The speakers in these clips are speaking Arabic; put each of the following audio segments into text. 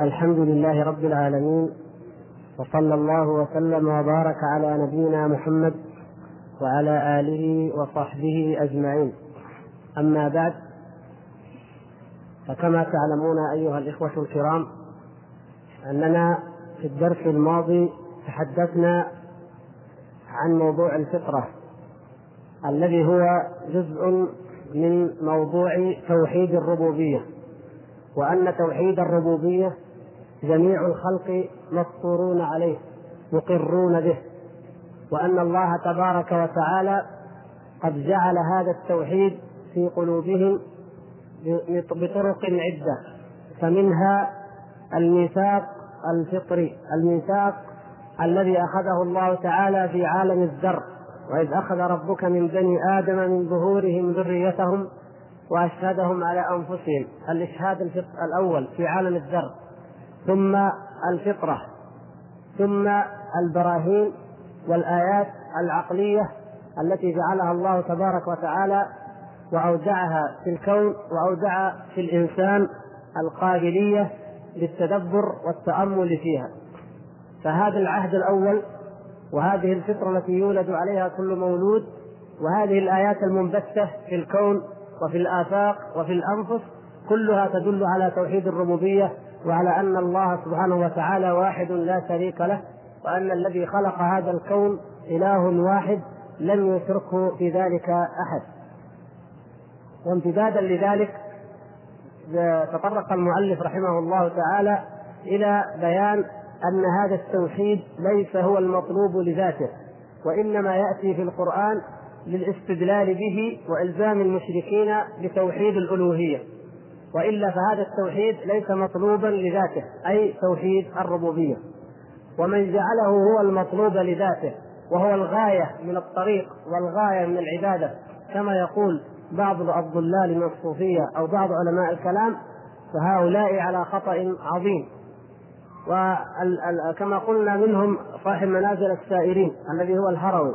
الحمد لله رب العالمين وصلى الله وسلم وبارك على نبينا محمد وعلى آله وصحبه أجمعين. أما بعد فكما تعلمون أيها الإخوة الكرام أننا في الدرس الماضي تحدثنا عن موضوع الفطرة الذي هو جزء من موضوع توحيد الربوبية. وأن توحيد الربوبية جميع الخلق مفطورون عليه مقرون به وأن الله تبارك وتعالى قد جعل هذا التوحيد في قلوبهم بطرق عده فمنها الميثاق الفطري الميثاق الذي أخذه الله تعالى في عالم الذر وإذ أخذ ربك من بني آدم من ظهورهم ذريتهم وأشهدهم على أنفسهم. الإشهاد الأول في عالم الذر ثم الفطرة. ثم البراهين والآيات العقلية التي جعلها الله تبارك وتعالى وأودعها في الكون وأودع في الإنسان القابلية للتدبر والتأمل فيها. فهذا العهد الأول وهذه الفطرة التي يولد عليها كل مولود وهذه الآيات المنبثة في الكون وفي الآفاق وفي الأنفس كلها تدل على توحيد الربوبية وعلى أن الله سبحانه وتعالى واحد لا شريك له وأن الذي خلق هذا الكون إله واحد لم يشركه في ذلك أحد. وامتدادا لذلك تطرق المؤلف رحمه الله تعالى إلى بيان أن هذا التوحيد ليس هو المطلوب لذاته وإنما يأتي في القرآن للاستدلال به وإلزام المشركين بتوحيد الألوهية. وإلا فهذا التوحيد ليس مطلوبا لذاته أي توحيد الربوبية. ومن جعله هو المطلوب لذاته وهو الغاية من الطريق والغاية من العبادة. كما يقول بعض الضلال من الصوفية أو بعض علماء الكلام فهؤلاء على خطأ عظيم. وكما قلنا منهم صاحب منازل السائرين الذي هو الهروي.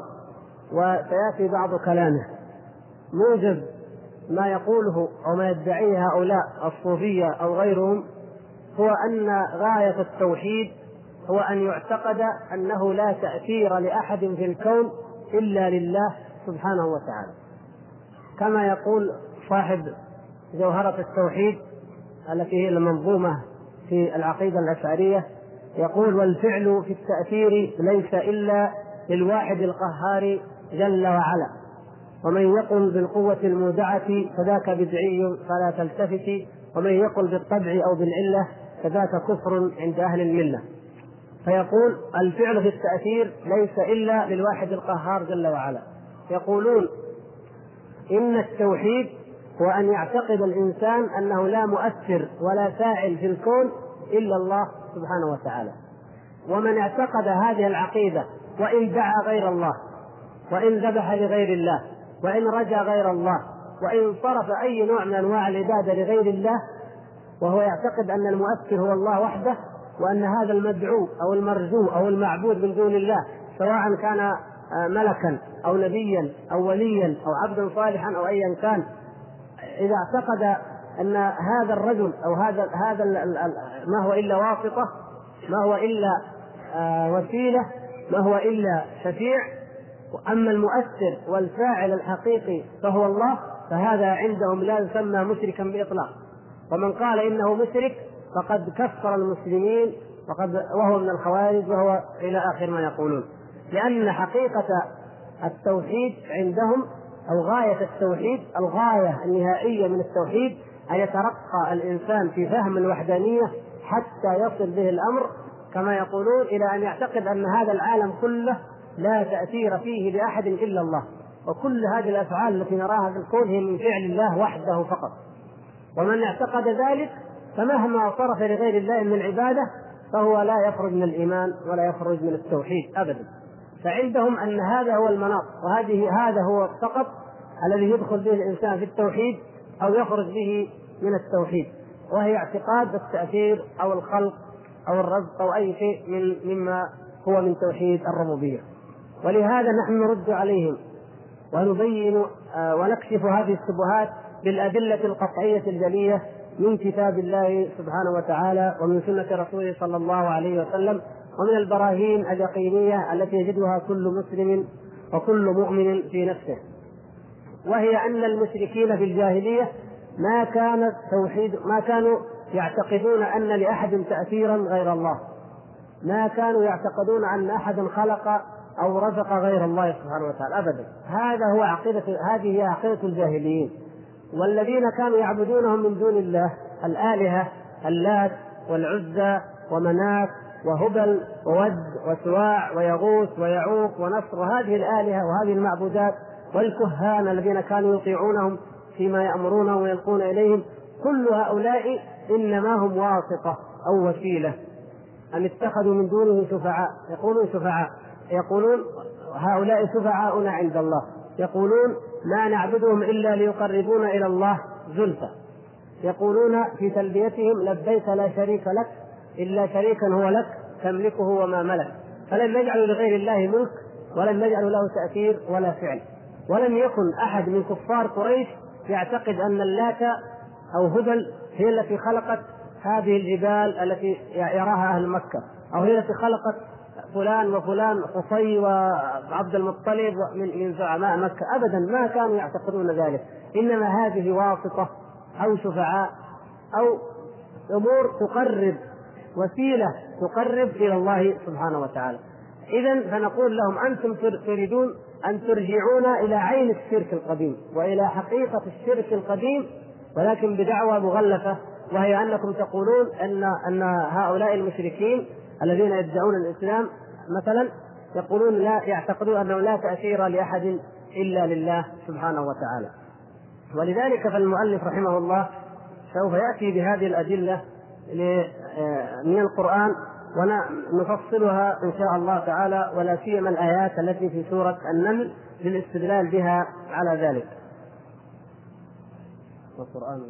وسيأتي بعض كلامه. موجب ما يقوله أو ما يدعيه هؤلاء الصوفية أو غيرهم هو أن غاية التوحيد هو أن يعتقد أنه لا تأثير لأحد في الكون إلا لله سبحانه وتعالى. كما يقول صاحب جوهرة التوحيد التي هي المنظومة في العقيدة الأشعرية يقول والفعل في التأثير ليس إلا للواحد القهار جل وعلا. ومن يقل بالقوة المودعة فذاك بدعي فلا تلتفت. ومن يقل بالطبع أو بالعلة فذاك كفر عند أهل الملة. فيقول الفعل في التأثير ليس إلا للواحد القهار جل وعلا. يقولون إن التوحيد هو أن يعتقد الإنسان أنه لا مؤثر ولا فاعل في الكون إلا الله سبحانه وتعالى. ومن اعتقد هذه العقيدة وإن دعا غير الله وإن ذبح لغير الله وإن رجا غير الله وإن صرف أي نوع من أنواع العبادة لغير الله وهو يعتقد أن المؤثر هو الله وحده وأن هذا المدعو أو المرجو أو المعبود من دون الله سواء كان آه، ملكا أو نبيا أو وليا أو عبدا صالحا أو أيا كان. إذا اعتقد أن هذا الرجل أو هذا هذا ما هو إلا واسطة ما هو إلا آه، وسيلة ما هو إلا شفيع وأما المؤثر والفاعل الحقيقي فهو الله فهذا عندهم لا يسمى مشركا بإطلاق. ومن قال إنه مشرك فقد كفر المسلمين وقد وهو من الخوارج وهو إلى آخر ما يقولون. لأن حقيقة التوحيد عندهم أو غاية التوحيد الغاية النهائية من التوحيد أن يترقى الإنسان في فهم الوحدانية حتى يصل به الأمر كما يقولون إلى أن يعتقد أن هذا العالم كله لا تأثير فيه لأحد إلا الله. وكل هذه الأفعال التي نراها في الكون هي من فعل الله وحده فقط. ومن اعتقد ذلك فمهما صرف لغير الله من العبادة فهو لا يخرج من الإيمان ولا يخرج من التوحيد أبدا. فعندهم أن هذا هو المناط وهذه هذا هو فقط الذي يدخل به الإنسان في التوحيد أو يخرج به من التوحيد. وهي اعتقاد التأثير أو الخلق أو الرزق أو أي شيء من مما هو من توحيد الربوبية. ولهذا نحن نرد عليهم ونبين آه، ونكشف هذه الشبهات بالأدلة القطعية الجلية من كتاب الله سبحانه وتعالى ومن سنة رسوله صلى الله عليه وسلم ومن البراهين اليقينية التي يجدها كل مسلم وكل مؤمن في نفسه. وهي أن المشركين في الجاهلية ما كانت توحيد ما كانوا يعتقدون أن لأحد تأثيرا غير الله. ما كانوا يعتقدون أن أحدا خلق أو رزق غير الله سبحانه وتعالى أبدا. هذا هو عقيدة هذه هي عقيدة الجاهليين. والذين كانوا يعبدونهم من دون الله الآلهة اللات والعزى ومنات وهبل وود وسواع ويغوث ويعوق ونصر وهذه الآلهة وهذه المعبودات والكهان الذين كانوا يطيعونهم فيما يأمرونهم ويلقون إليهم كل هؤلاء إنما هم واسطة أو وسيلة. أم اتخذوا من دونه شفعاء؟ يقولون شفعاء. يقولون هؤلاء شفعاؤنا عند الله. يقولون ما نعبدهم إلا ليقربونا إلى الله زلفى. يقولون في تلبيتهم لبيك لا شريك لك إلا شريكا هو لك تملكه وما ملك. فلم يجعلوا لغير الله ملك ولم يجعلوا له تأثير ولا فعل. ولم يكن أحد من كفار قريش يعتقد أن اللات أو هبل هي التي خلقت هذه الجبال التي يراها أهل مكة أو هي التي خلقت فلان وفلان قصي وعبد المطلب من من زعماء مكة. أبدا ما كانوا يعتقدون ذلك. إنما هذه واسطة أو شفعاء أو أمور تقرب وسيلة تقرب إلى الله سبحانه وتعالى. إذا فنقول لهم أنتم تريدون أن ترجعونا إلى عين الشرك القديم وإلى حقيقة الشرك القديم ولكن بدعوى مغلفة وهي أنكم تقولون أن أن هؤلاء المشركين الذين يدعون الإسلام مثلا يقولون لا يعتقدون أنه لا تأثير لأحد إلا لله سبحانه وتعالى ولذلك فالمؤلف رحمه الله سوف يأتي بهذه الأدلة من القرآن ونفصلها إن شاء الله تعالى ولا سيما الآيات التي في سورة النمل للاستدلال بها على ذلك. والقرآن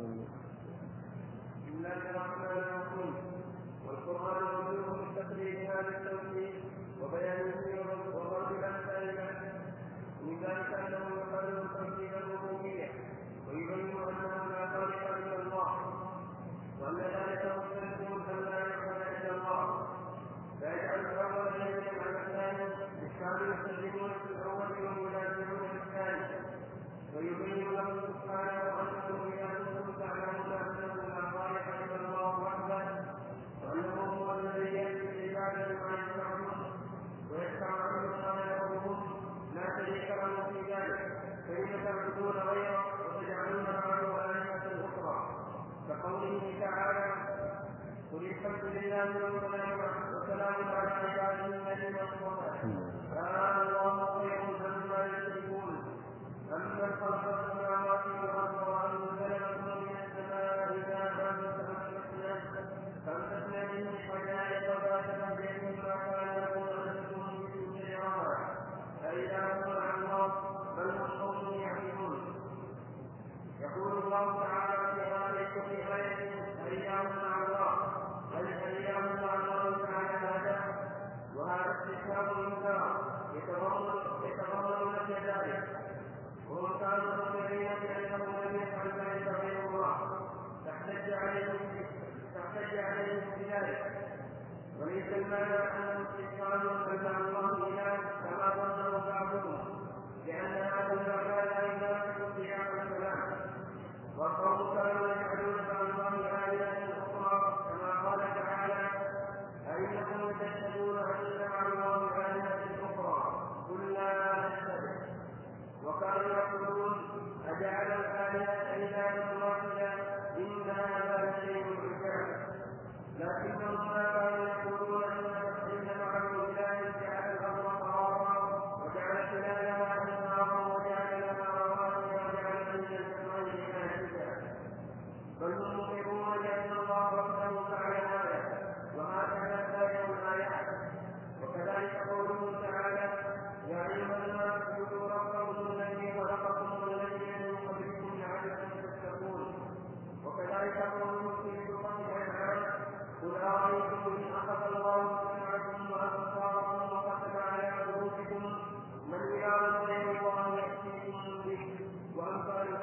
قل أرأيتم إن أخذ الله على من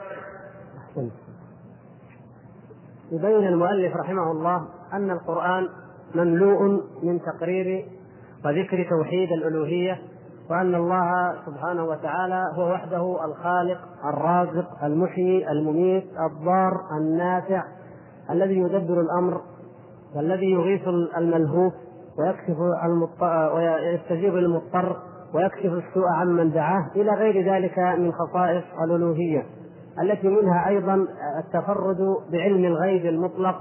ذلك. أحسنت. يبين المؤلف رحمه الله أن القرآن مملوء من تقرير وذكر توحيد الألوهية وأن الله سبحانه وتعالى هو وحده الخالق الرازق المحيي المميت الضار النافع الذي يدبر الأمر والذي يغيث الملهوف ويكشف ويستجيب للمضطر ويكشف السوء عمن دعاه إلى غير ذلك من خصائص الألوهية. التي منها أيضا التفرد بعلم الغيب المطلق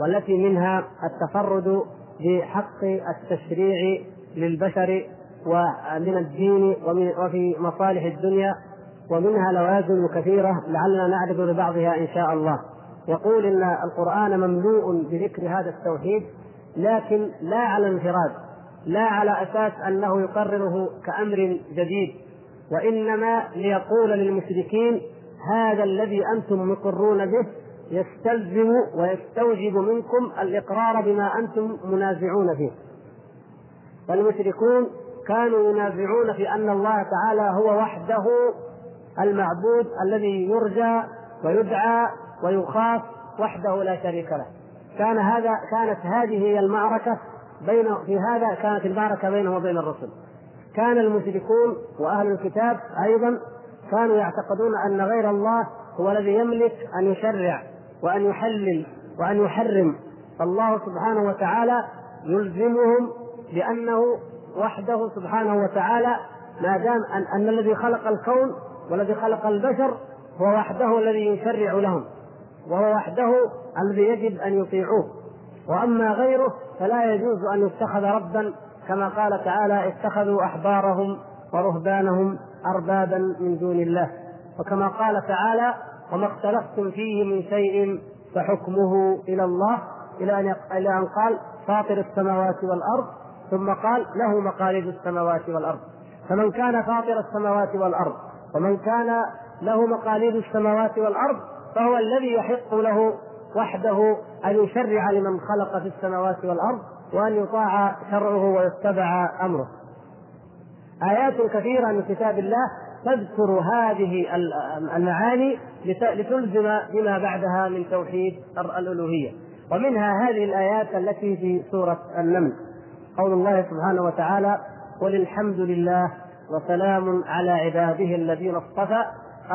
والتي منها التفرد بحق التشريع للبشر ومن الدين وفي مصالح الدنيا ومنها لوازم كثيرة لعلنا نعرض لبعضها إن شاء الله. يقول إن القرآن مملوء بذكر هذا التوحيد لكن لا على انفراد لا على أساس أنه يقرره كأمر جديد وإنما ليقول للمشركين هذا الذي أنتم مقرون به يستلزم ويستوجب منكم الإقرار بما أنتم منازعون فيه. فالمشركون كانوا ينازعون في أن الله تعالى هو وحده المعبود الذي يرجى ويدعى ويخاف وحده لا شريك له. كان هذا كانت هذه هي المعركة بين في هذا كانت المعركة بينه وبين الرسل. كان المشركون وأهل الكتاب أيضا كانوا يعتقدون أن غير الله هو الذي يملك أن يشرع وأن يحلل وأن يحرم. الله سبحانه وتعالى يلزمهم بأنه وحده سبحانه وتعالى ما دام أن, أن الذي خلق الكون والذي خلق البشر هو وحده الذي يشرع لهم. وهو وحده الذي يجب أن يطيعوه. وأما غيره فلا يجوز أن يتخذ ربا كما قال تعالى اتخذوا أحبارهم ورهبانهم أربابا من دون الله. وكما قال تعالى وما اختلفتم فيه من شيء فحكمه إلى الله. إلى أن إلى أن قال فاطر السماوات والأرض. ثم قال له مقاليد السماوات والأرض. فمن كان فاطر السماوات والأرض ومن كان له مقاليد السماوات والأرض فهو الذي يحق له وحده أن يشرع لمن خلق في السماوات والأرض وأن يطاع شرعه ويتبع أمره. آيات كثيرة من كتاب الله تذكر هذه المعاني لتلزم بما بعدها من توحيد الألوهية. ومنها هذه الآيات التي في سورة النمل. قول الله سبحانه وتعالى قل الحمد لله وسلام على عباده الذين اصطفى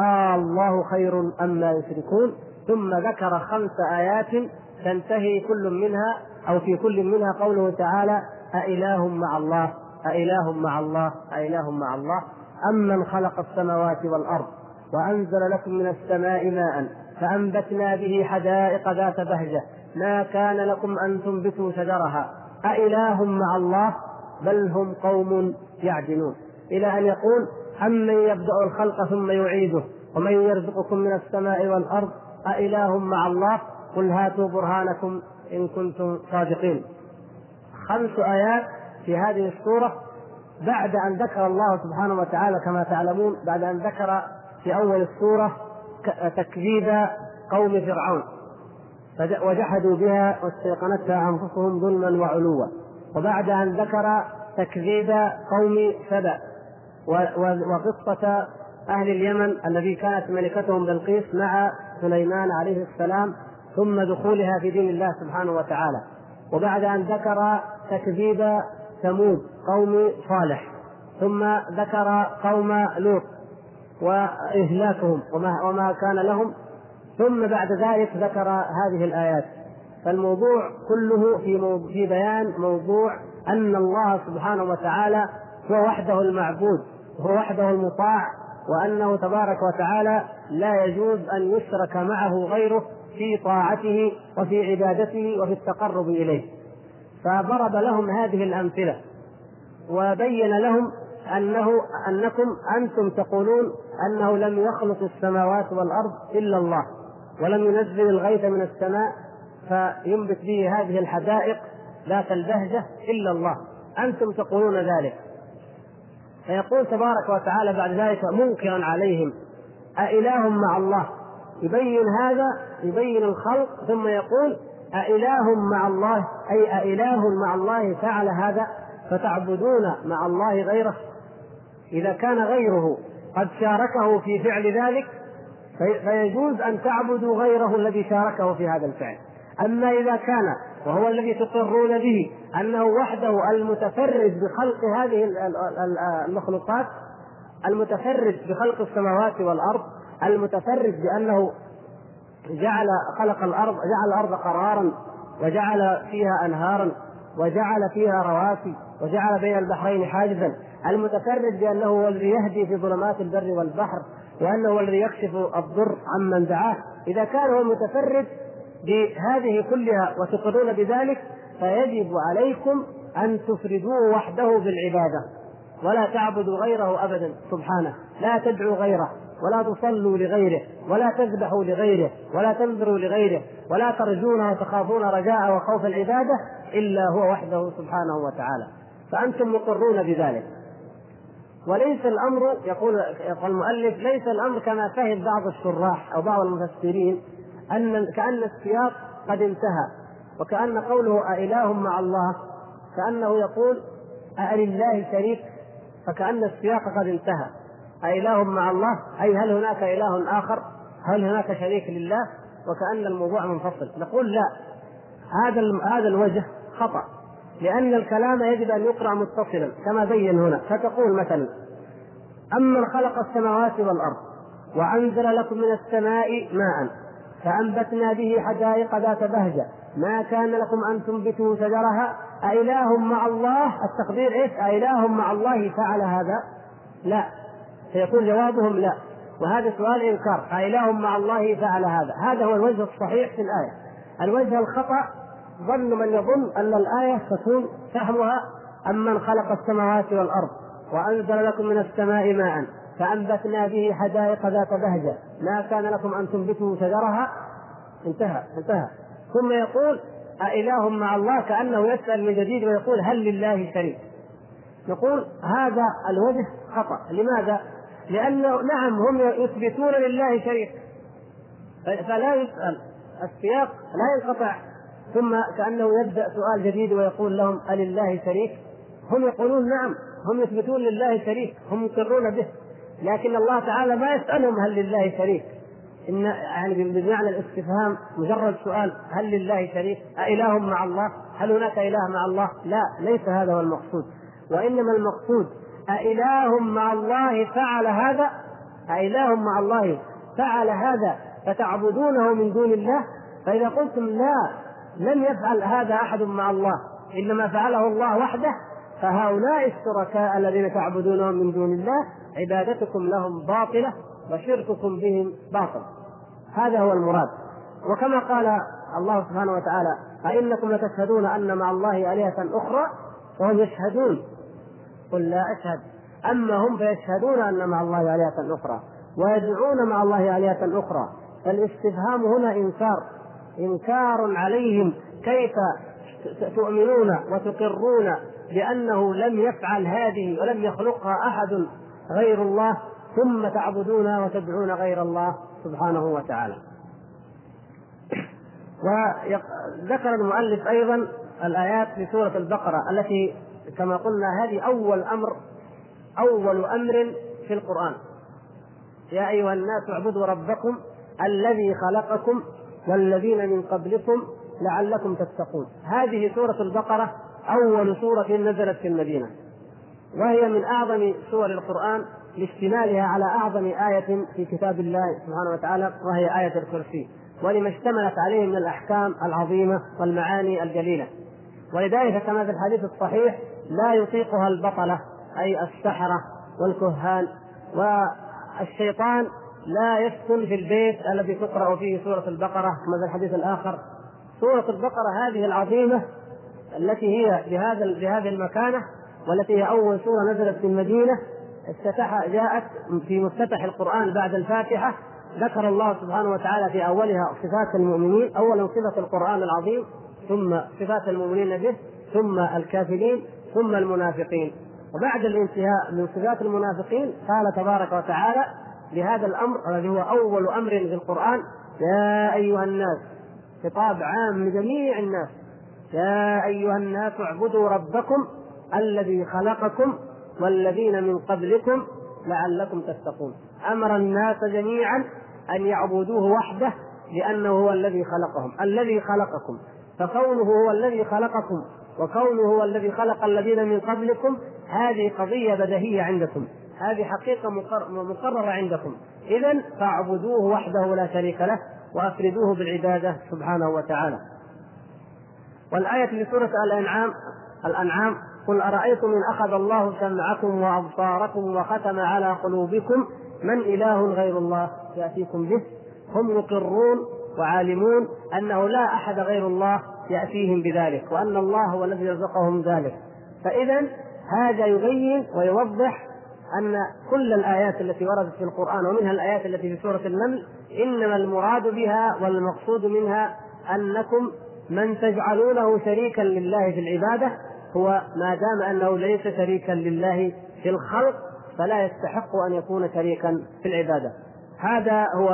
آه الله خير أما يشركون ثم ذكر خمس آيات تنتهي كل منها أو في كل منها قوله تعالى أإله مع الله أإله مع الله أإله مع الله. أمن خلق السماوات والأرض وأنزل لكم من السماء ماء فأنبتنا به حدائق ذات بهجة. ما كان لكم أن تنبتوا شجرها. أإله مع الله بل هم قوم يعدلون. إلى أن يقول أمن يبدأ الخلق ثم يعيده؟ ومن يرزقكم من السماء والأرض؟ أإله مع الله؟ قل هاتوا برهانكم إن كنتم صادقين. خمس آيات في هذه السورة بعد أن ذكر الله سبحانه وتعالى كما تعلمون بعد أن ذكر في أول السورة تكذيب قوم فرعون. وجحدوا بها واستيقنتها أنفسهم ظلما وعلوا. وبعد أن ذكر تكذيب قوم سبأ. وقصة أهل اليمن الذي كانت ملكتهم بلقيس مع سليمان عليه السلام ثم دخولها في دين الله سبحانه وتعالى. وبعد أن ذكر تكذيب ثمود قوم صالح ثم ذكر قوم لوط وإهلاكهم وما, وما كان لهم ثم بعد ذلك ذكر هذه الآيات. فالموضوع كله في في بيان موضوع أن الله سبحانه وتعالى هو وحده المعبود. هو وحده المطاع وأنه تبارك وتعالى لا يجوز أن يشرك معه غيره في طاعته وفي عبادته وفي التقرب إليه. فضرب لهم هذه الأمثلة وبين لهم أنه أنكم أنتم تقولون أنه لم يخلق السماوات والأرض إلا الله ولم ينزل الغيث من السماء فينبت به هذه الحدائق ذات البهجة إلا الله. أنتم تقولون ذلك. فيقول تبارك وتعالى بعد ذلك منكرا عليهم أإله مع الله؟ يبين هذا يبين الخلق ثم يقول أإله مع الله؟ أي أإله مع الله فعل هذا فتعبدون مع الله غيره؟ إذا كان غيره قد شاركه في فعل ذلك فيجوز أن تعبدوا غيره الذي شاركه في هذا الفعل. أما إذا كان وهو الذي تقرون به أنه وحده المتفرد بخلق هذه المخلوقات المتفرد بخلق السماوات والأرض المتفرد بأنه جعل خلق الأرض جعل الأرض قرارا وجعل فيها أنهارا وجعل فيها رواسي وجعل بين البحرين حاجزا. المتفرد بأنه هو الذي يهدي في ظلمات البر والبحر وأنه هو الذي يكشف الضر عمن دعاه. إذا كان هو المتفرد بهذه كلها وتقرون بذلك فيجب عليكم أن تفردوه وحده بالعبادة. ولا تعبدوا غيره أبدا سبحانه. لا تدعوا غيره ولا تصلوا لغيره ولا تذبحوا لغيره ولا تنذروا لغيره ولا ترجون وتخافون رجاء وخوف العبادة إلا هو وحده سبحانه وتعالى. فأنتم مقرون بذلك. وليس الأمر يقول المؤلف ليس الأمر كما فهم بعض الشراح أو بعض المفسرين أن كأن السياق قد انتهى وكأن قوله أإله مع الله كأنه يقول ألله شريك فكأن السياق قد انتهى. أإله مع الله أي هل هناك إله آخر؟ هل هناك شريك لله؟ وكأن الموضوع منفصل. نقول لا هذا هذا الوجه خطأ لأن الكلام يجب أن يقرأ متصلا كما بين هنا. فتقول مثلا أمن خلق السماوات والأرض وأنزل لكم من السماء ماء. فأنبتنا به حدائق ذات بهجة. ما كان لكم أن تنبتوا شجرها؟ أإله مع الله؟ التقدير إيش؟ أإله مع الله فعل هذا؟ لا. فيكون جوابهم لا. وهذا سؤال إنكار. أإله مع الله فعل هذا. هذا هو الوجه الصحيح في الآية. الوجه الخطأ ظن من يظن أن الآية تكون فهمها أمن خلق السماوات والأرض وأنزل لكم من السماء ماء. فأنبتنا به حدائق ذات بهجة. ما كان لكم أن تنبتوا شجرها؟ انتهى انتهى. ثم يقول أإله مع الله كأنه يسأل من جديد ويقول هل لله شريك؟ نقول هذا الوجه خطأ. لماذا؟ لأنه نعم هم يثبتون لله شريك. فلا يسأل. السياق لا ينقطع. ثم كأنه يبدأ سؤال جديد ويقول لهم ألله شريك؟ هم يقولون نعم هم يثبتون لله شريك. هم يقرون به. لكن الله تعالى ما يسألهم هل لله شريك إن يعني بمعنى الاستفهام مجرد سؤال هل لله شريك؟ أإله مع الله؟ هل هناك إله مع الله؟ لا ليس هذا هو المقصود وإنما المقصود أإله مع الله فعل هذا؟ أإله مع الله فعل هذا فتعبدونه من دون الله؟ فإذا قلتم لا لم يفعل هذا أحد مع الله إنما فعله الله وحده فهؤلاء الشركاء الذين تعبدونهم من دون الله عبادتكم لهم باطلة وشرككم بهم باطل هذا هو المراد. وكما قال الله سبحانه وتعالى أئنكم لتشهدون أن مع الله آلهة أخرى وهم يشهدون. قل لا أشهد. أما هم فيشهدون أن مع الله آلهة أخرى ويدعون مع الله آلهة أخرى. فالاستفهام هنا إنكار. إنكار عليهم كيف تؤمنون وتقرون بأنه لم يفعل هذه ولم يخلقها أحد غير الله ثم تعبدون وتدعون غير الله سبحانه وتعالى. وذكر المؤلف أيضا الآيات في سورة البقرة التي كما قلنا هذه أول أمر أول أمر في القرآن. يا أيها الناس اعبدوا ربكم الذي خلقكم والذين من قبلكم لعلكم تتقون. هذه سورة البقرة أول سورة نزلت في المدينة. وهي من أعظم سور القرآن لاشتمالها على أعظم آية في كتاب الله سبحانه وتعالى وهي آية الكرسي. ولما اشتملت عليه من الأحكام العظيمة والمعاني الجليلة. ولذلك كما في الحديث الصحيح لا يطيقها البطلة أي السحرة والكهان. والشيطان لا يسكن في البيت الذي تقرأ فيه سورة البقرة كما في الحديث الآخر. سورة البقرة هذه العظيمة التي هي بهذا بهذه المكانة والتي هي أول سورة نزلت في المدينة افتتح جاءت في مفتتح القرآن بعد الفاتحة. ذكر الله سبحانه وتعالى في أولها صفات المؤمنين أولا صفة القرآن العظيم ثم صفات المؤمنين به ثم الكافرين ثم المنافقين. وبعد الانتهاء من صفات المنافقين قال تبارك وتعالى لهذا الأمر الذي هو أول أمر في القرآن يا أيها الناس خطاب عام لجميع الناس يا أيها الناس اعبدوا ربكم الذي خلقكم والذين من قبلكم لعلكم تتقون. أمر الناس جميعا أن يعبدوه وحده لأنه هو الذي خلقهم الذي خلقكم. فكونه هو الذي خلقكم وكونه هو الذي خلق الذين من قبلكم هذه قضية بديهية عندكم هذه حقيقة مقررة عندكم. إذا فاعبدوه وحده لا شريك له وأفردوه بالعبادة سبحانه وتعالى. والآية في سورة الأنعام الأنعام قل أرأيتم إن أخذ الله سمعكم وأبصاركم وختم على قلوبكم من إله غير الله يأتيكم به؟ هم يقرون وعالمون أنه لا أحد غير الله يأتيهم بذلك وأن الله هو الذي يرزقهم ذلك. فإذا هذا يبين ويوضح أن كل الآيات التي وردت في القرآن ومنها الآيات التي في سورة النمل إنما المراد بها والمقصود منها أنكم من تجعلونه شريكا لله في العبادة هو ما دام أنه ليس شريكا لله في الخلق فلا يستحق أن يكون شريكا في العبادة. هذا هو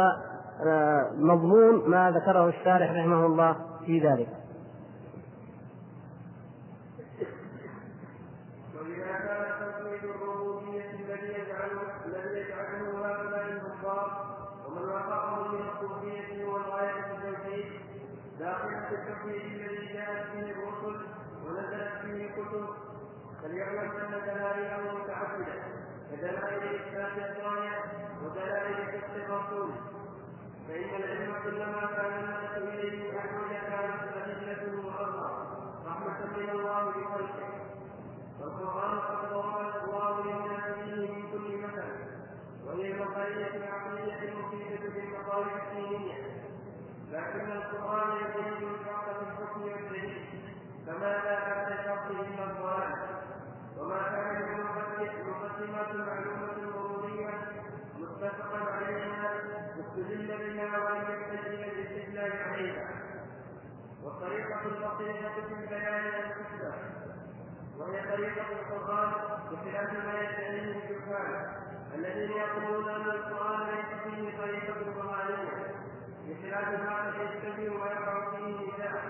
آه، مضمون ما ذكره الشارح رحمه الله في ذلك فليعلم ان دلائله متعدده كدلائل اثبات الصانع ودلائل كسب الرسول فان العلم كلما كان الناس اليه احوج كانت ادلته واظهر رحمه من الله بخلقه والقران قد ضرب الله للناس فيه من كل مثل وهي المقاييس العقليه المفيده بالمقالب الدينيه لكن القران يبين الحق في الحكم والدليل فماذا بعد الحق الا الضلال وما كان من مقدمات معلومة ضرورية متفقا عليها استدل بها ولم يحتج الاستدلال عليها والطريقة البسيطة في البيان الحسنى وهي طريقة القرآن بخلاف ما يدعيه الجهال الذين يقولون أن القرآن ليس فيه طريقة قرآنية يشتبه ويقع فيه نزاع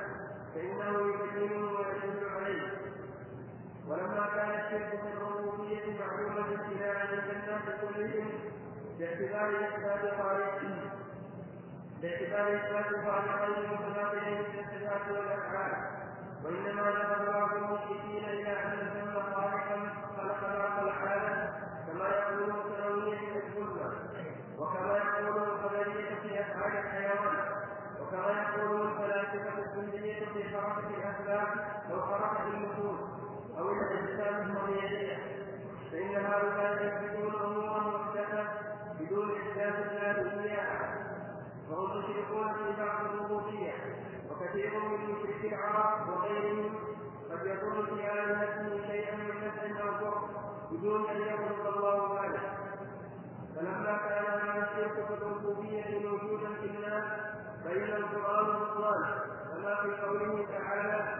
فإنه يبينه ويدل عليه. ولما كان الشرك في الربوبية معلومة ابتداء عند الناس كلهم باعتبار إثبات خالقهم باعتبار إثبات خالقين متناقضين في الصفات والأفعال وإنما ذهب بعض المشركين إلى أن ثم خالقا خلق بعض الحالة كما يقولون الفرعونية الظلمة وكما يقولون القدرية في أفعال الحيوان وكما يقولون الفلاسفة الكلية في حركة الأسباب أو حركة النفوس أو الإنسان الطبيعية فإن هؤلاء يثبتون أمورا محدثة بدون إحداث الله إياها وهم مشركون في بعض الربوبية وكثير من مشركي العرب وغيرهم قد يكون في آلهته شيئا من نفع أو ضر بدون أن يخلق الله ذلك فلما كان هذا في الربوبية موجودا في الناس بين القرآن والقرآن كما في قوله تعالى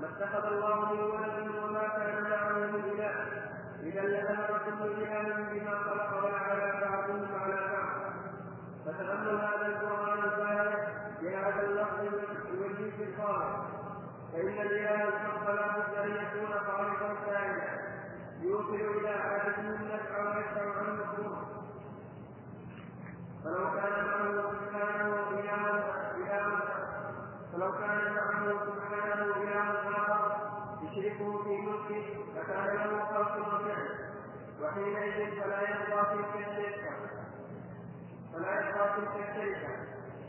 ما اتخذ الله من ولد وما كان معه من اله اذا لذهب كل اله بما خلق ولا بعضهم على بعض فتامل هذا القران البارع بهذا اللفظ الوجيه الخالق فان الاله الحق لا بد ان يكون خالقا سائلا يوصل إلى عادته النفع ويدفع عن الضر فلو كان معه سبحانه الها الها فلو كان معه سبحانه إله آخر يشركه في ملكه لكان له خلق وفعل وحينئذ فلا يرضى تلك الشركة فلا يرضى تلك الشركة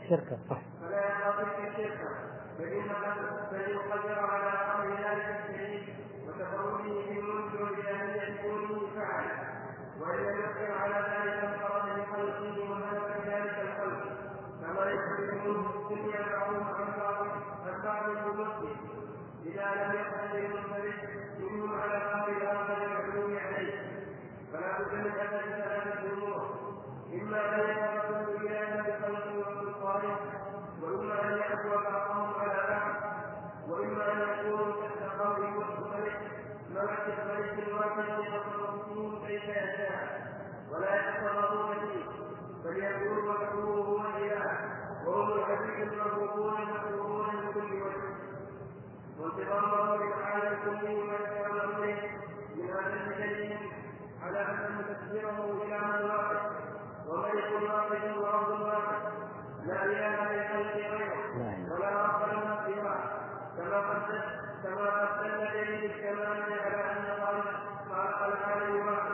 شركة صح فلا يرضى تلك الشركة بل بل يقدر على أمر ذلك الشريك وتفرده في الملك والإلهية كونه فعل وإن لم يقدر على ذلك انفرد بخلقه وهلك ذلك الخلق كما يخرج منه الدنيا بعضهم عن عن بعض المسلم اذا لم يقبل المنفرد منهم على قول الآخر المعلوم عليه فلا بد من اثر ثلاثة امور اما ان يتركوا إلى بخلق وسلطان واما ان يعفو بعضهم على بعض واما ان يكونوا تحت قول مختلف ملك ملك واحد يتصرف فيه كيف يشاء ولا يتصرفون فيه بل يقول مكروه هو الاله وهم العبيد المرغوبون المحبوبون من كل وجه وانتظام الله تعالى ما كان امره من هذا الدليل على أن تكبيره اله واحد وملك واحد ورب واحد لا اله الا الكمال على ان خلق العالم واحد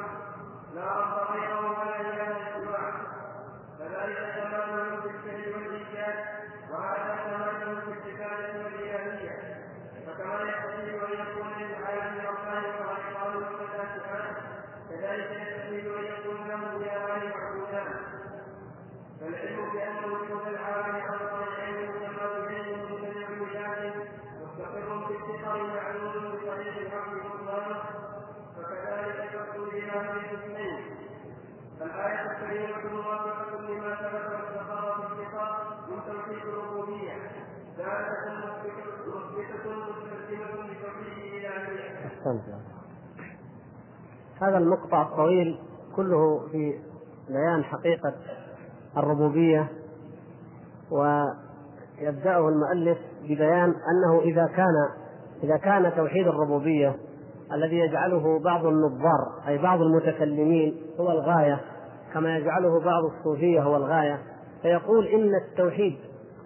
لا رب غيره ولا اله سواه فذلك كمال في الفعل والايجاد وهذا كمال في الكفايه والالهيه فكما يستحيل ان يكون للعالم ربان وعقال ومتاسفان كذلك يستحيل ان يكون له الهان معبودان فالعلم بان وجود العالم أصلا علم كما بعلم مجتمع بذاته مستقر في الفطر معلوم بطريق الحق سبحانه فكذلك تقول بهذه الاثنين الآية الكريمة موافقة لما ثبت واستقر في الفطر من توحيد الربوبية ثالثة مثبتة مستلزمة لتوحيد الإلهية. أحسنت هذا المقطع الطويل كله في بيان حقيقة الربوبية ويبدأه المؤلف ببيان أنه إذا كان إذا كان توحيد الربوبية الذي يجعله بعض النظار أي بعض المتكلمين هو الغاية كما يجعله بعض الصوفية هو الغاية فيقول إن التوحيد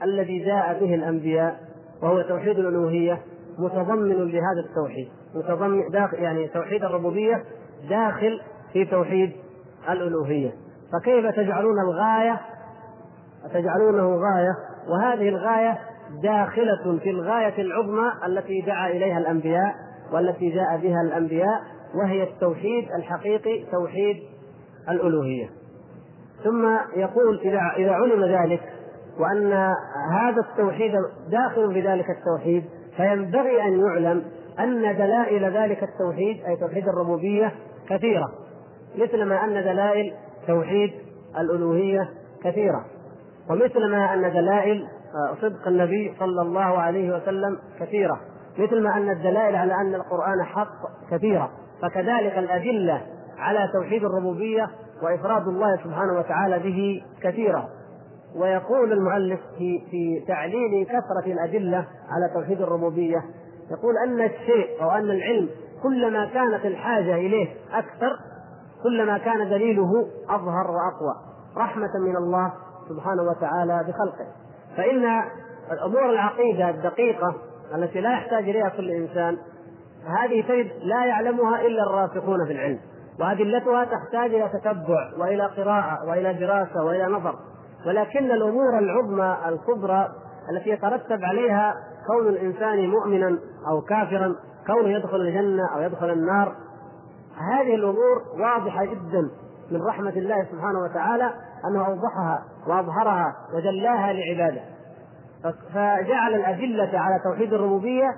الذي جاء به الأنبياء وهو توحيد الألوهية متضمن لهذا التوحيد متضمن داخل يعني توحيد الربوبية داخل في توحيد الألوهية. فكيف تجعلون الغاية؟ تجعلونه غاية وهذه الغاية داخلة في الغاية العظمى التي دعا إليها الأنبياء والتي جاء بها الأنبياء وهي التوحيد الحقيقي توحيد الألوهية. ثم يقول إذا إذا علم ذلك وأن هذا التوحيد داخل في ذلك التوحيد فينبغي أن يعلم أن دلائل ذلك التوحيد أي توحيد الربوبية كثيرة مثل ما أن دلائل توحيد الألوهية كثيرة ومثل ما أن دلائل صدق النبي صلى الله عليه وسلم كثيرة مثل ما أن الدلائل على أن القرآن حق كثيرة فكذلك الأدلة على توحيد الربوبية وإفراد الله سبحانه وتعالى به كثيرة. ويقول المؤلف في في تعليل كثرة الأدلة على توحيد الربوبية يقول أن الشيء أو أن العلم كلما كانت الحاجة إليه أكثر كلما كان دليله أظهر وأقوى. رحمة من الله سبحانه وتعالى بخلقه. فإن الأمور العقيدة الدقيقة التي لا يحتاج إليها كل إنسان هذه تجد لا يعلمها إلا الراسخون في العلم. وأدلتها تحتاج إلى تتبع وإلى قراءة وإلى دراسة وإلى نظر. ولكن الأمور العظمى الكبرى التي يترتب عليها كون الإنسان مؤمنا أو كافرا كونه يدخل الجنة أو يدخل النار. هذه الأمور واضحة جدا من رحمة الله سبحانه وتعالى أنه أوضحها وأظهرها وجلاها لعباده. فجعل الأدلة على توحيد الربوبية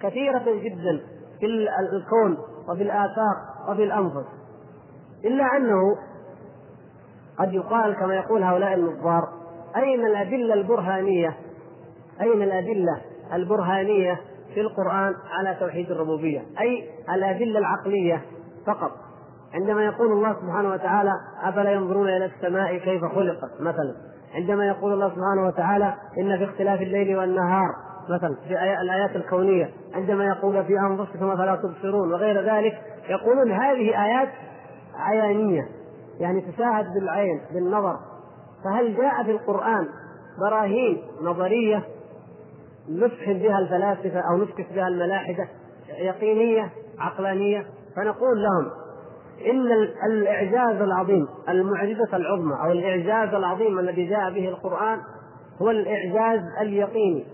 كثيرة جدا في الكون وفي الآفاق وفي الأنفس إلا أنه قد يقال كما يقول هؤلاء النظار أين الأدلة البرهانية؟ أين الأدلة البرهانية؟ في القرآن على توحيد الربوبية أي الأدلة العقلية فقط. عندما يقول الله سبحانه وتعالى أفلا ينظرون إلى السماء كيف خلقت؟ مثلا. عندما يقول الله سبحانه وتعالى إن في اختلاف الليل والنهار مثلا في الآيات الكونية. عندما يقول في أنفسكم فلا تبصرون؟ وغير ذلك يقولون هذه آيات عيانية يعني تشاهد بالعين بالنظر. فهل جاء في القرآن براهين نظرية نفحم بها الفلاسفة أو نسكت بها الملاحدة يقينية عقلانية. فنقول لهم إن الإعجاز العظيم المعجزة العظمى أو الإعجاز العظيم الذي جاء به القرآن هو الإعجاز اليقيني.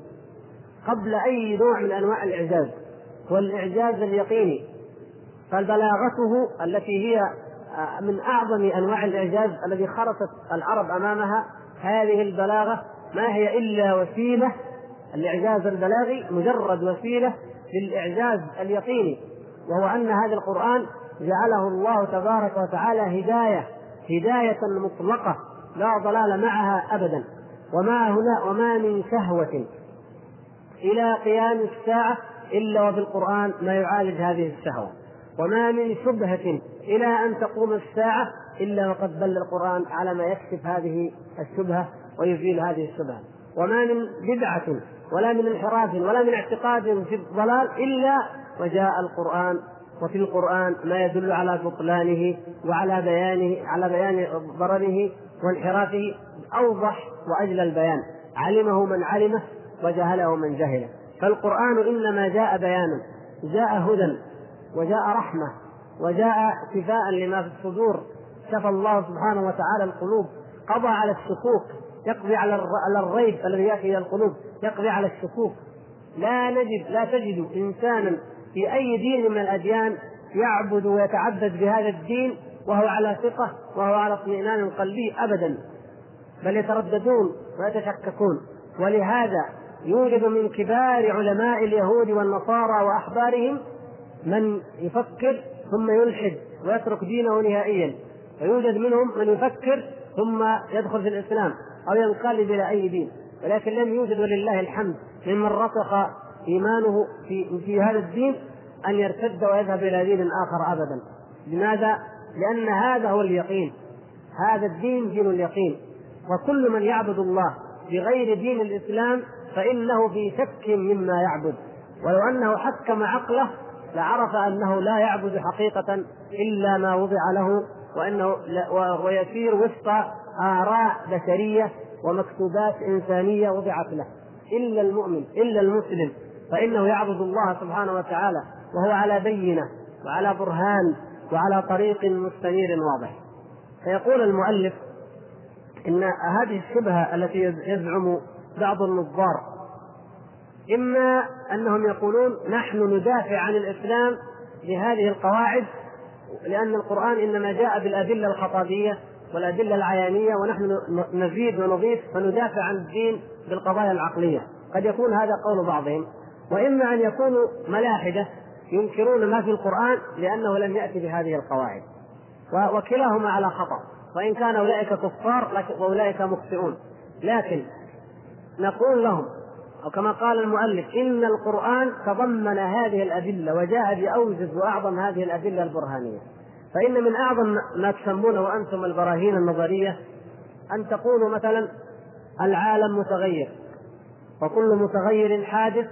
قبل أي نوع من أنواع الإعجاز هو الإعجاز اليقيني. فبلاغته التي هي من أعظم أنواع الإعجاز الذي خرصت العرب أمامها هذه البلاغة ما هي إلا وسيلة الإعجاز البلاغي مجرد وسيلة للإعجاز اليقيني وهو أن هذا القرآن جعله الله تبارك وتعالى هداية هداية مطلقة لا ضلال معها أبدا. وما هنا وما من شهوة إلى قيام الساعة إلا وفي القرآن ما يعالج هذه الشهوة. وما من شبهة إلى أن تقوم الساعة إلا وقد دل القرآن على ما يكشف هذه الشبهة ويزيل هذه الشبهة. وما من بدعة ولا من انحراف ولا من اعتقاد في الضلال إلا وجاء القرآن. وفي القرآن ما يدل على بطلانه وعلى بيانه على بيان ضرره وانحرافه أوضح وأجلى البيان. علمه من علمه وجهله من جهله. فالقرآن إنما جاء بيانا جاء هدى وجاء رحمة وجاء شفاء لما في الصدور. شفى الله سبحانه وتعالى القلوب قضى على الشكوك يقضي على الريب الذي يأتي إلى القلوب يقضي على الشكوك. لا نجد لا تجد إنسانا في أي دين من الأديان يعبد ويتعبد بهذا الدين وهو على ثقة وهو على اطمئنان قلبي ابدا. بل يترددون ويتشككون. ولهذا يوجد من كبار علماء اليهود والنصارى وأحبارهم من يفكر ثم يلحد ويترك دينه نهائيا. ويوجد منهم من يفكر ثم يدخل في الإسلام. أو ينقلب إلى أي دين. ولكن لم يوجد ولله الحمد ممن رسخ إيمانه في في هذا الدين أن يرتد ويذهب إلى دين آخر ابدا. لماذا؟ لأن هذا هو اليقين. هذا الدين دين اليقين. وكل من يعبد الله بغير دين الإسلام فإنه في شك مما يعبد. ولو أنه حكم عقله لعرف أنه لا يعبد حقيقة إلا ما وضع له وأنه ويسير وفق آراء بشرية ومكتوبات إنسانية وضعت له. إلا المؤمن إلا المسلم فإنه يعبد الله سبحانه وتعالى وهو على بينة وعلى برهان وعلى طريق مستنير واضح. فيقول المؤلف إن هذه الشبهة التي يزعم بعض النظار إما أنهم يقولون نحن ندافع عن الإسلام بهذه القواعد لأن القرآن إنما جاء بالأدلة الخطابية والأدلة العيانية ونحن نزيد ونضيف فندافع عن الدين بالقضايا العقلية. قد يكون هذا قول بعضهم. وإما أن يكونوا ملاحدة ينكرون ما في القرآن لأنه لم يأتي بهذه القواعد. وكلاهما على خطأ. وإن كان أولئك كفار وأولئك مخطئون. لكن نقول لهم أو كما قال المؤلف إن القرآن تضمن هذه الأدلة وجاء بأوجز وأعظم هذه الأدلة البرهانية. فإن من أعظم ما تسمونه أنتم البراهين النظرية أن تقولوا مثلا العالم متغير وكل متغير حادث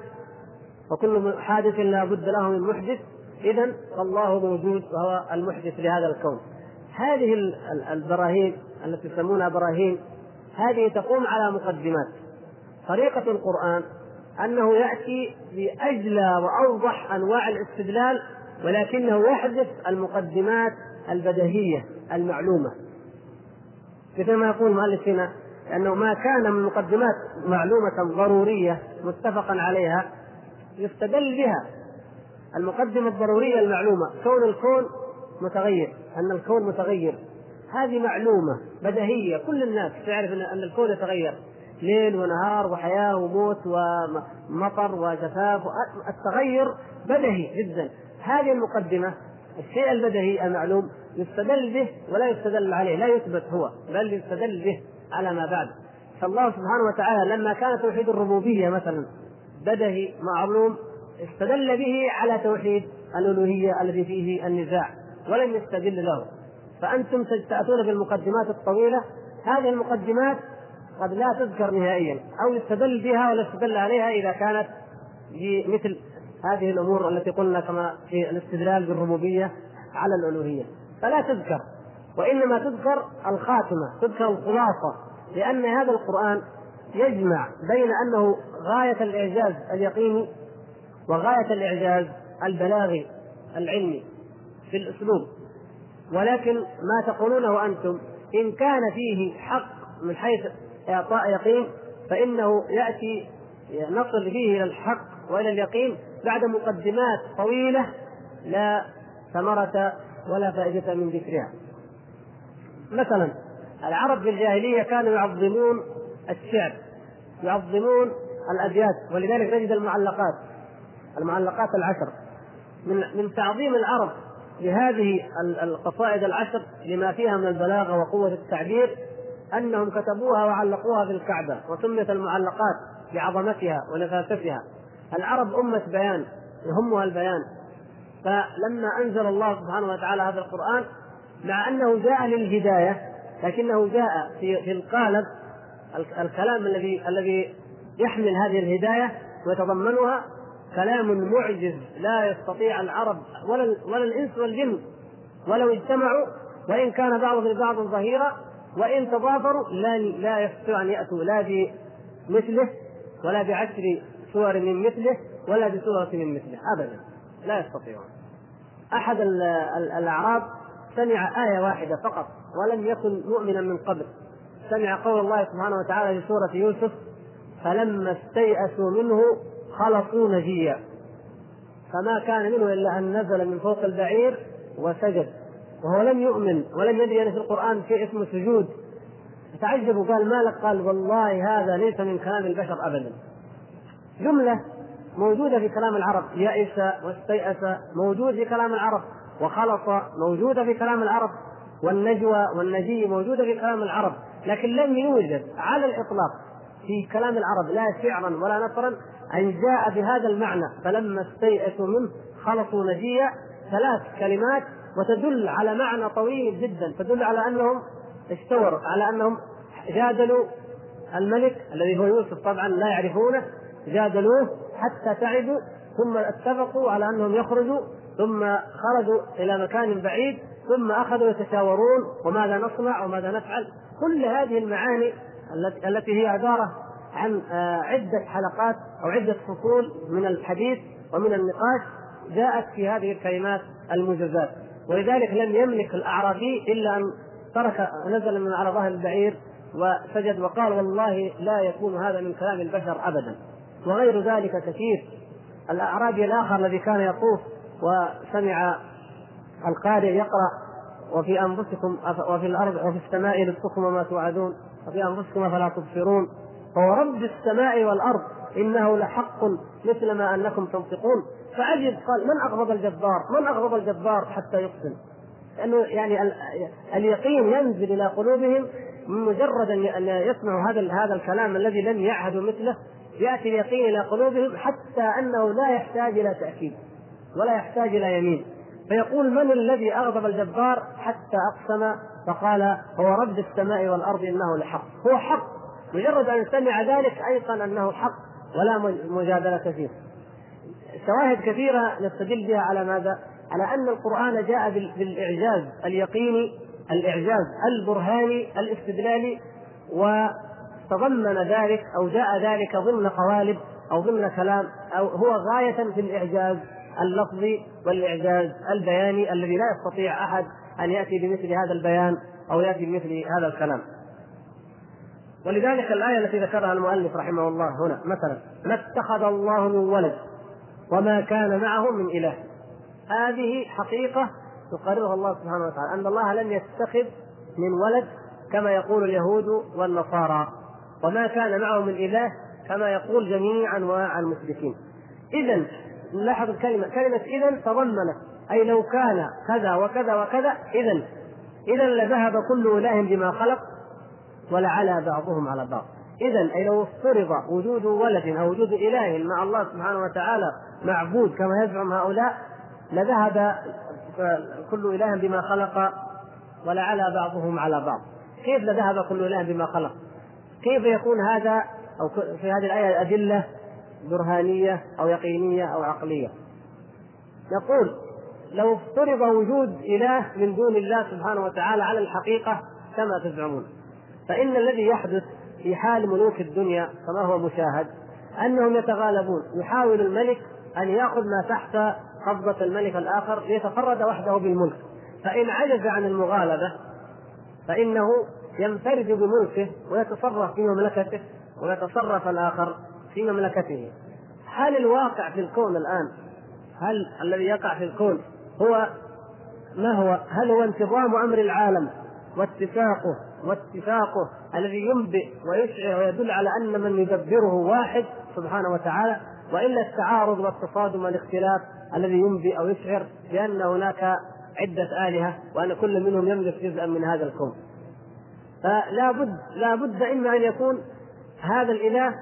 وكل حادث لا بد له من محدث إذا فالله موجود وهو المحدث لهذا الكون. هذه البراهين التي تسمونها براهين هذه تقوم على مقدمات. طريقة القرآن أنه يأتي بأجلى وأوضح أنواع الاستدلال ولكنه يحذف المقدمات البديهية المعلومة. مثل ما يقول المؤلف هنا أنه ما كان من مقدمات معلومة ضرورية متفقا عليها يستدل بها المقدمة الضرورية المعلومة كون الكون متغير أن الكون متغير. هذه معلومة بديهية كل الناس تعرف أن الكون يتغير. ليل ونهار وحياة وموت ومطر وجفاف التغير بدهي جدا. هذه المقدمة الشيء البدهي المعلوم يستدل به ولا يستدل عليه لا يثبت هو بل يستدل به على ما بعد. فالله سبحانه وتعالى لما كان توحيد الربوبية مثلا بدهي معلوم استدل به على توحيد الألوهية الذي فيه النزاع ولم يستدل له. فأنتم تأتون بالمقدمات الطويلة. هذه المقدمات قد لا تذكر نهائيا أو يستدل بها ولا يستدل عليها إذا كانت مثل هذه الأمور التي قلنا كما في الاستدلال بالربوبية على الألوهية. فلا تذكر وإنما تذكر الخاتمة تذكر الخلاصة لأن هذا القرآن يجمع بين أنه غاية الإعجاز اليقيني وغاية الإعجاز البلاغي العلمي في الأسلوب. ولكن ما تقولونه أنتم إن كان فيه حق من حيث إعطاء يقين فإنه يأتي نصل فيه إلى الحق وإلى اليقين بعد مقدمات طويلة لا ثمرة ولا فائدة من ذكرها. مثلا العرب في الجاهلية كانوا يعظمون الشعر يعظمون الأبيات ولذلك نجد المعلقات المعلقات العشر. من من تعظيم العرب لهذه القصائد العشر لما فيها من البلاغة وقوة التعبير أنهم كتبوها وعلقوها في الكعبة وسميت المعلقات بعظمتها ونفاستها العرب أمة بيان يهمها البيان فلما أنزل الله سبحانه وتعالى هذا القرآن مع أنه جاء للهداية لكنه جاء في في القالب الكلام الذي الذي يحمل هذه الهداية ويتضمنها كلام معجز لا يستطيع العرب ولا ولا الإنس والجن. ولو اجتمعوا وإن كان بعضهم لبعض ظهيرا وإن تضافروا لا لا يستطيع أن يأتوا لا بمثله ولا بعشر سور من مثله ولا بسورة من مثله أبدا لا يستطيعون. أحد الأعراب سمع آية واحدة فقط ولم يكن مؤمنا من قبل. سمع قول الله سبحانه وتعالى في سورة يوسف فلما استيأسوا منه خلصوا نجيا. فما كان منه إلا أن نزل من فوق البعير وسجد. وهو لم يؤمن ولم يدري أن في القرآن شيء اسمه سجود. تعجب وقال ما لك؟ قال والله هذا ليس من كلام البشر أبدا. جملة موجودة في كلام العرب. يئس واستيأس موجود في كلام العرب. وخلص موجودة في كلام العرب. والنجوى والنجي موجودة في كلام العرب. لكن لم يوجد على الإطلاق في كلام العرب لا شعرا ولا نثرا أن جاء بهذا المعنى. فلما استيأسوا منه خلصوا نجيا ثلاث كلمات وتدل على معنى طويل جدا. تدل على أنهم اشتوروا على أنهم جادلوا الملك الذي هو يوسف. طبعا لا يعرفونه. جادلوه حتى تعبوا ثم اتفقوا على أنهم يخرجوا ثم خرجوا إلى مكان بعيد ثم أخذوا يتشاورون وماذا نصنع وماذا نفعل. كل هذه المعاني التي هي عبارة عن آه، عدة حلقات أو عدة فصول من الحديث ومن النقاش جاءت في هذه الكلمات الموجزات. ولذلك لم يملك الأعرابي إلا أن ترك نزل من على ظهر البعير وسجد وقال والله لا يكون هذا من كلام البشر ابدا. وغير ذلك كثير الأعرابي الآخر الذي كان يطوف وسمع القارئ يقرأ وفي أنفسكم وفي الأرض وفي السماء رزقكم وما توعدون وفي أنفسكم فلا تبصرون فورب السماء والأرض إنه لحق مثل ما أنكم تنطقون فعجب قال من أغضب الجبار؟ من أغضب الجبار حتى يقسم؟ لأنه يعني اليقين ينزل إلى قلوبهم مجرد ان يسمعوا هذا هذا الكلام الذي لم يعهدوا مثله يأتي اليقين إلى قلوبهم حتى أنه لا يحتاج إلى تأكيد ولا يحتاج إلى يمين. فيقول من الذي أغضب الجبار حتى أقسم؟ فقال هو رب السماء والأرض إنه لحق. هو حق. مجرد أن سمع ذلك أيقن أنه حق ولا مجادلة فيه. شواهد كثيرة نستدل بها على ماذا؟ على أن القرآن جاء بالإعجاز اليقيني الإعجاز البرهاني الاستدلالي وتضمن ذلك أو جاء ذلك ضمن قوالب أو ضمن كلام أو هو غاية في الإعجاز اللفظي والإعجاز البياني الذي لا يستطيع أحد أن يأتي بمثل هذا البيان أو يأتي بمثل هذا الكلام. ولذلك الآية التي ذكرها المؤلف رحمه الله هنا مثلا ما اتخذ الله من ولد وما كان معه من إله. هذه حقيقة يقررها الله سبحانه وتعالى أن الله لم يتخذ من ولد كما يقول اليهود والنصارى وما كان معه من إله كما يقول جميع انواع المشركين. اذا نلاحظ الكلمة. كلمة اذا تضمنت. أي لو كان كذا وكذا وكذا اذا اذا لذهب كل إله بما خلق ولعلى بعضهم على بعض. اذا أي لو افترض وجود ولد أو وجود إله مع الله سبحانه وتعالى معبود كما يزعم هؤلاء لذهب كل إله بما خلق ولعلى بعضهم على بعض. كيف لذهب كل إله بما خلق؟ كيف يكون هذا أو في هذه الآية ادله برهانية أو يقينية أو عقلية؟ يقول لو افترض وجود إله من دون الله سبحانه وتعالى على الحقيقة كما تزعمون. فإن الذي يحدث في حال ملوك الدنيا كما هو مشاهد أنهم يتغالبون. يحاول الملك أن يأخذ ما تحت قبضة الملك الآخر ليتفرد وحده بالملك. فإن عجز عن المغالبة فإنه ينفرد بملكه ويتصرف في مملكته ويتصرف الآخر في مملكته. هل الواقع في الكون الآن هل الذي يقع في الكون هو ما هو؟ هل هو انتظام أمر العالم واتفاقه واتفاقه الذي ينبئ ويشعر ويدل على أن من يدبره واحد سبحانه وتعالى وإلا التعارض والتصادم والاختلاف الذي ينبئ أو يشعر بأن هناك عدة آلهة وأن كل منهم يملك جزءا من هذا الكون؟ فلا بد لا بد إما أن يكون هذا الإله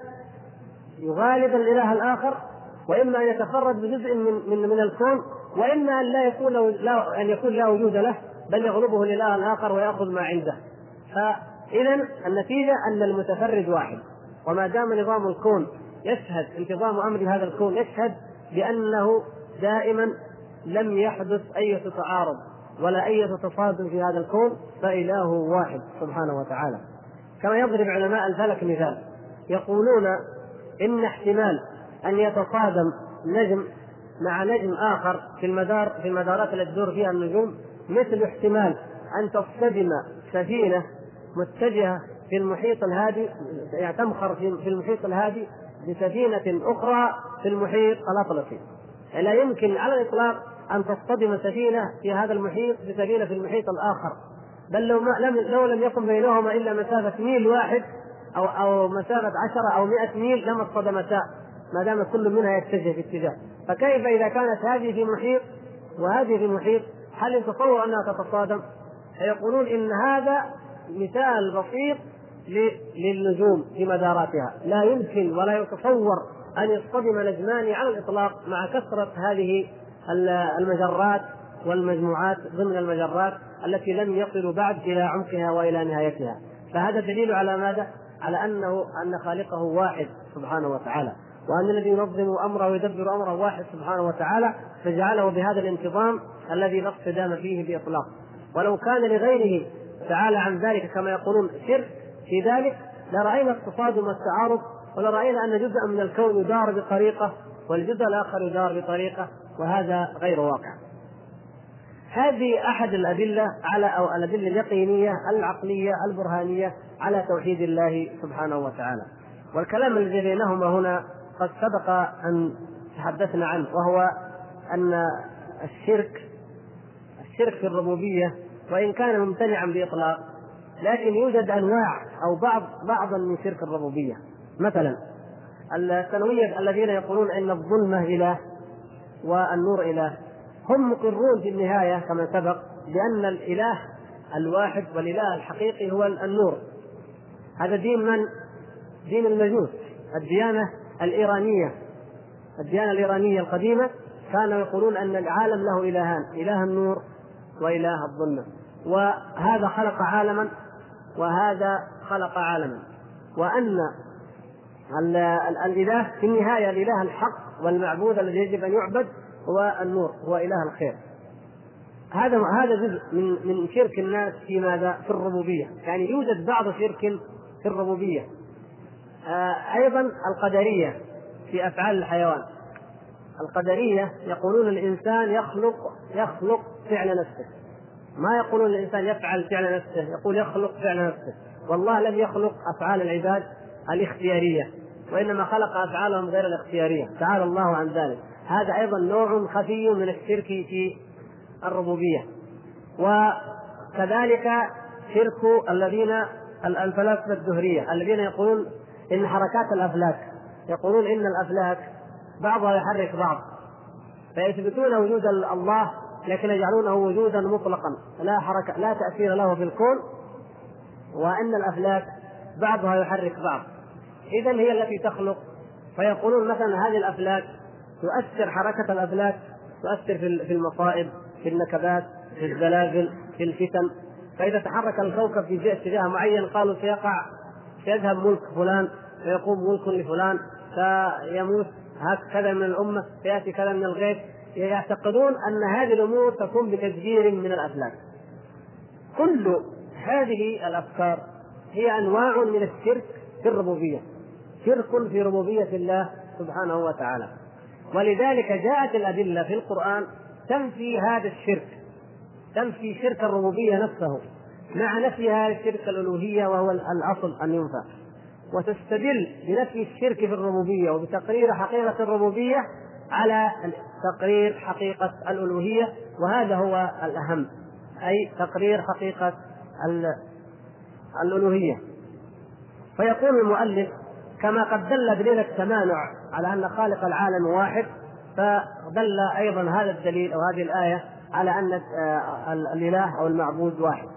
يغالب الإله الآخر وإما أن يتفرد بجزء من من من الكون وإما أن لا يكون لا أن يكون لا وجود له بل يغلبه الإله الآخر ويأخذ ما عنده. فاذا النتيجة أن المتفرد واحد. وما دام نظام الكون يشهد انتظام أمر هذا الكون يشهد بأنه دائما لم يحدث أي تعارض ولا أي تصادم في هذا الكون فإله واحد سبحانه وتعالى. كما يضرب علماء الفلك مثال يقولون إن احتمال أن يتصادم نجم مع نجم آخر في المدار في المدارات التي تدور فيها النجوم مثل احتمال أن تصطدم سفينة متجهة في المحيط الهادي يعني تمخر في المحيط الهادي بسفينة أخرى في المحيط الأطلسي. لا يمكن على الإطلاق أن تصطدم سفينة في هذا المحيط بسفينه في المحيط الآخر. بل لو ما لم لو لم يكن بينهما إلا مسافة ميل واحد أو أو مسافة عشرة أو 100 ميل لما اصطدمتا. ما دام كل منها يتجه في اتجاه. فكيف إذا كانت هذه في محيط وهذه في محيط؟ هل يتصور أنها تتصادم؟ فيقولون إن هذا مثال بسيط للنجوم في مداراتها. لا يمكن ولا يتصور أن يصطدم نجمان على الإطلاق مع كثرة هذه المجرات والمجموعات ضمن المجرات التي لم يصلوا بعد إلى عمقها وإلى نهايتها. فهذا دليل على ماذا؟ على أنه أن خالقه واحد سبحانه وتعالى. وأن الذي ينظم أمره ويدبر أمره واحد سبحانه وتعالى فجعله بهذا الانتظام الذي لا اصطدام فيه بإطلاق. ولو كان لغيره تعالى عن ذلك كما يقولون شرك في ذلك لرأينا التصادم والتعارض ولرأينا أن جزءا من الكون يدار بطريقة والجزء الآخر يدار بطريقة. وهذا غير واقع. هذه أحد الأدلة على أو الأدلة اليقينية العقلية البرهانية على توحيد الله سبحانه وتعالى. والكلام الذي بينهما هنا قد سبق أن تحدثنا عنه وهو أن الشرك الشرك في الربوبية وإن كان ممتنعا بإطلاق لكن يوجد أنواع أو بعض بعضا من شرك الربوبية مثلا الثانويه الذين يقولون إن الظلمه اله والنور إله. هم مقرون في النهاية كما سبق بأن الإله الواحد والإله الحقيقي هو النور. هذا دين من؟ دين المجوس. الديانة الإيرانية. الديانة الإيرانية القديمة كانوا يقولون أن العالم له إلهان إله النور وإله الظلمه وهذا خلق عالما وهذا خلق عالما. وأن الإله في النهاية الإله الحق والمعبود الذي يجب أن يعبد هو النور هو إله الخير هذا هذا جزء من من شرك الناس في ماذا؟ في الربوبية، يعني يوجد بعض شرك في الربوبية. آه أيضا القدرية في أفعال الحيوان. القدرية يقولون الإنسان يخلق يخلق فعل نفسه. ما يقولون الإنسان يفعل فعل نفسه، يقول يخلق فعل نفسه. والله لم يخلق أفعال العباد الاختيارية، وإنما خلق أفعالهم غير الاختيارية، تعالى الله عن ذلك. هذا أيضا نوع خفي من الشرك في الربوبية. وكذلك شرك الذين الفلاسفة الدهريه الذين يقولون إن حركات الأفلاك يقولون إن الأفلاك بعضها يحرك بعض فيثبتون وجود الله لكن يجعلونه وجودا مطلقا. لا حركة لا تأثير له في الكون. وإن الأفلاك بعضها يحرك بعض. اذا هي التي تخلق. فيقولون مثلا هذه الأفلاك تؤثر حركة الأفلاك تؤثر في المصائب في النكبات في الزلازل في الفتن. فإذا تحرك الكوكب في اتجاه معين قالوا سيقع سيذهب ملك فلان فيقوم ملك لفلان فيموت هكذا من الأمة فيأتي كذا من الغيث. يعتقدون أن هذه الأمور تكون بتدبير من الأفلاك. كل هذه الأفكار هي أنواع من الشرك في الربوبية. شرك في ربوبية الله سبحانه وتعالى. ولذلك جاءت الأدلة في القرآن تنفي هذا الشرك تنفي شرك الربوبية نفسه. مع نفي هذا الشرك الألوهية وهو الأصل أن ينفى. وتستدل بنفي الشرك في الربوبية وبتقرير حقيقة الربوبية على تقرير حقيقة الألوهية وهذا هو الأهم أي تقرير حقيقة الألوهية. فيقول المؤلف كما قد دل دليل التمانع على أن خالق العالم واحد فدل أيضا هذا الدليل أو هذه الآية على أن آه، الإله أو المعبود واحد.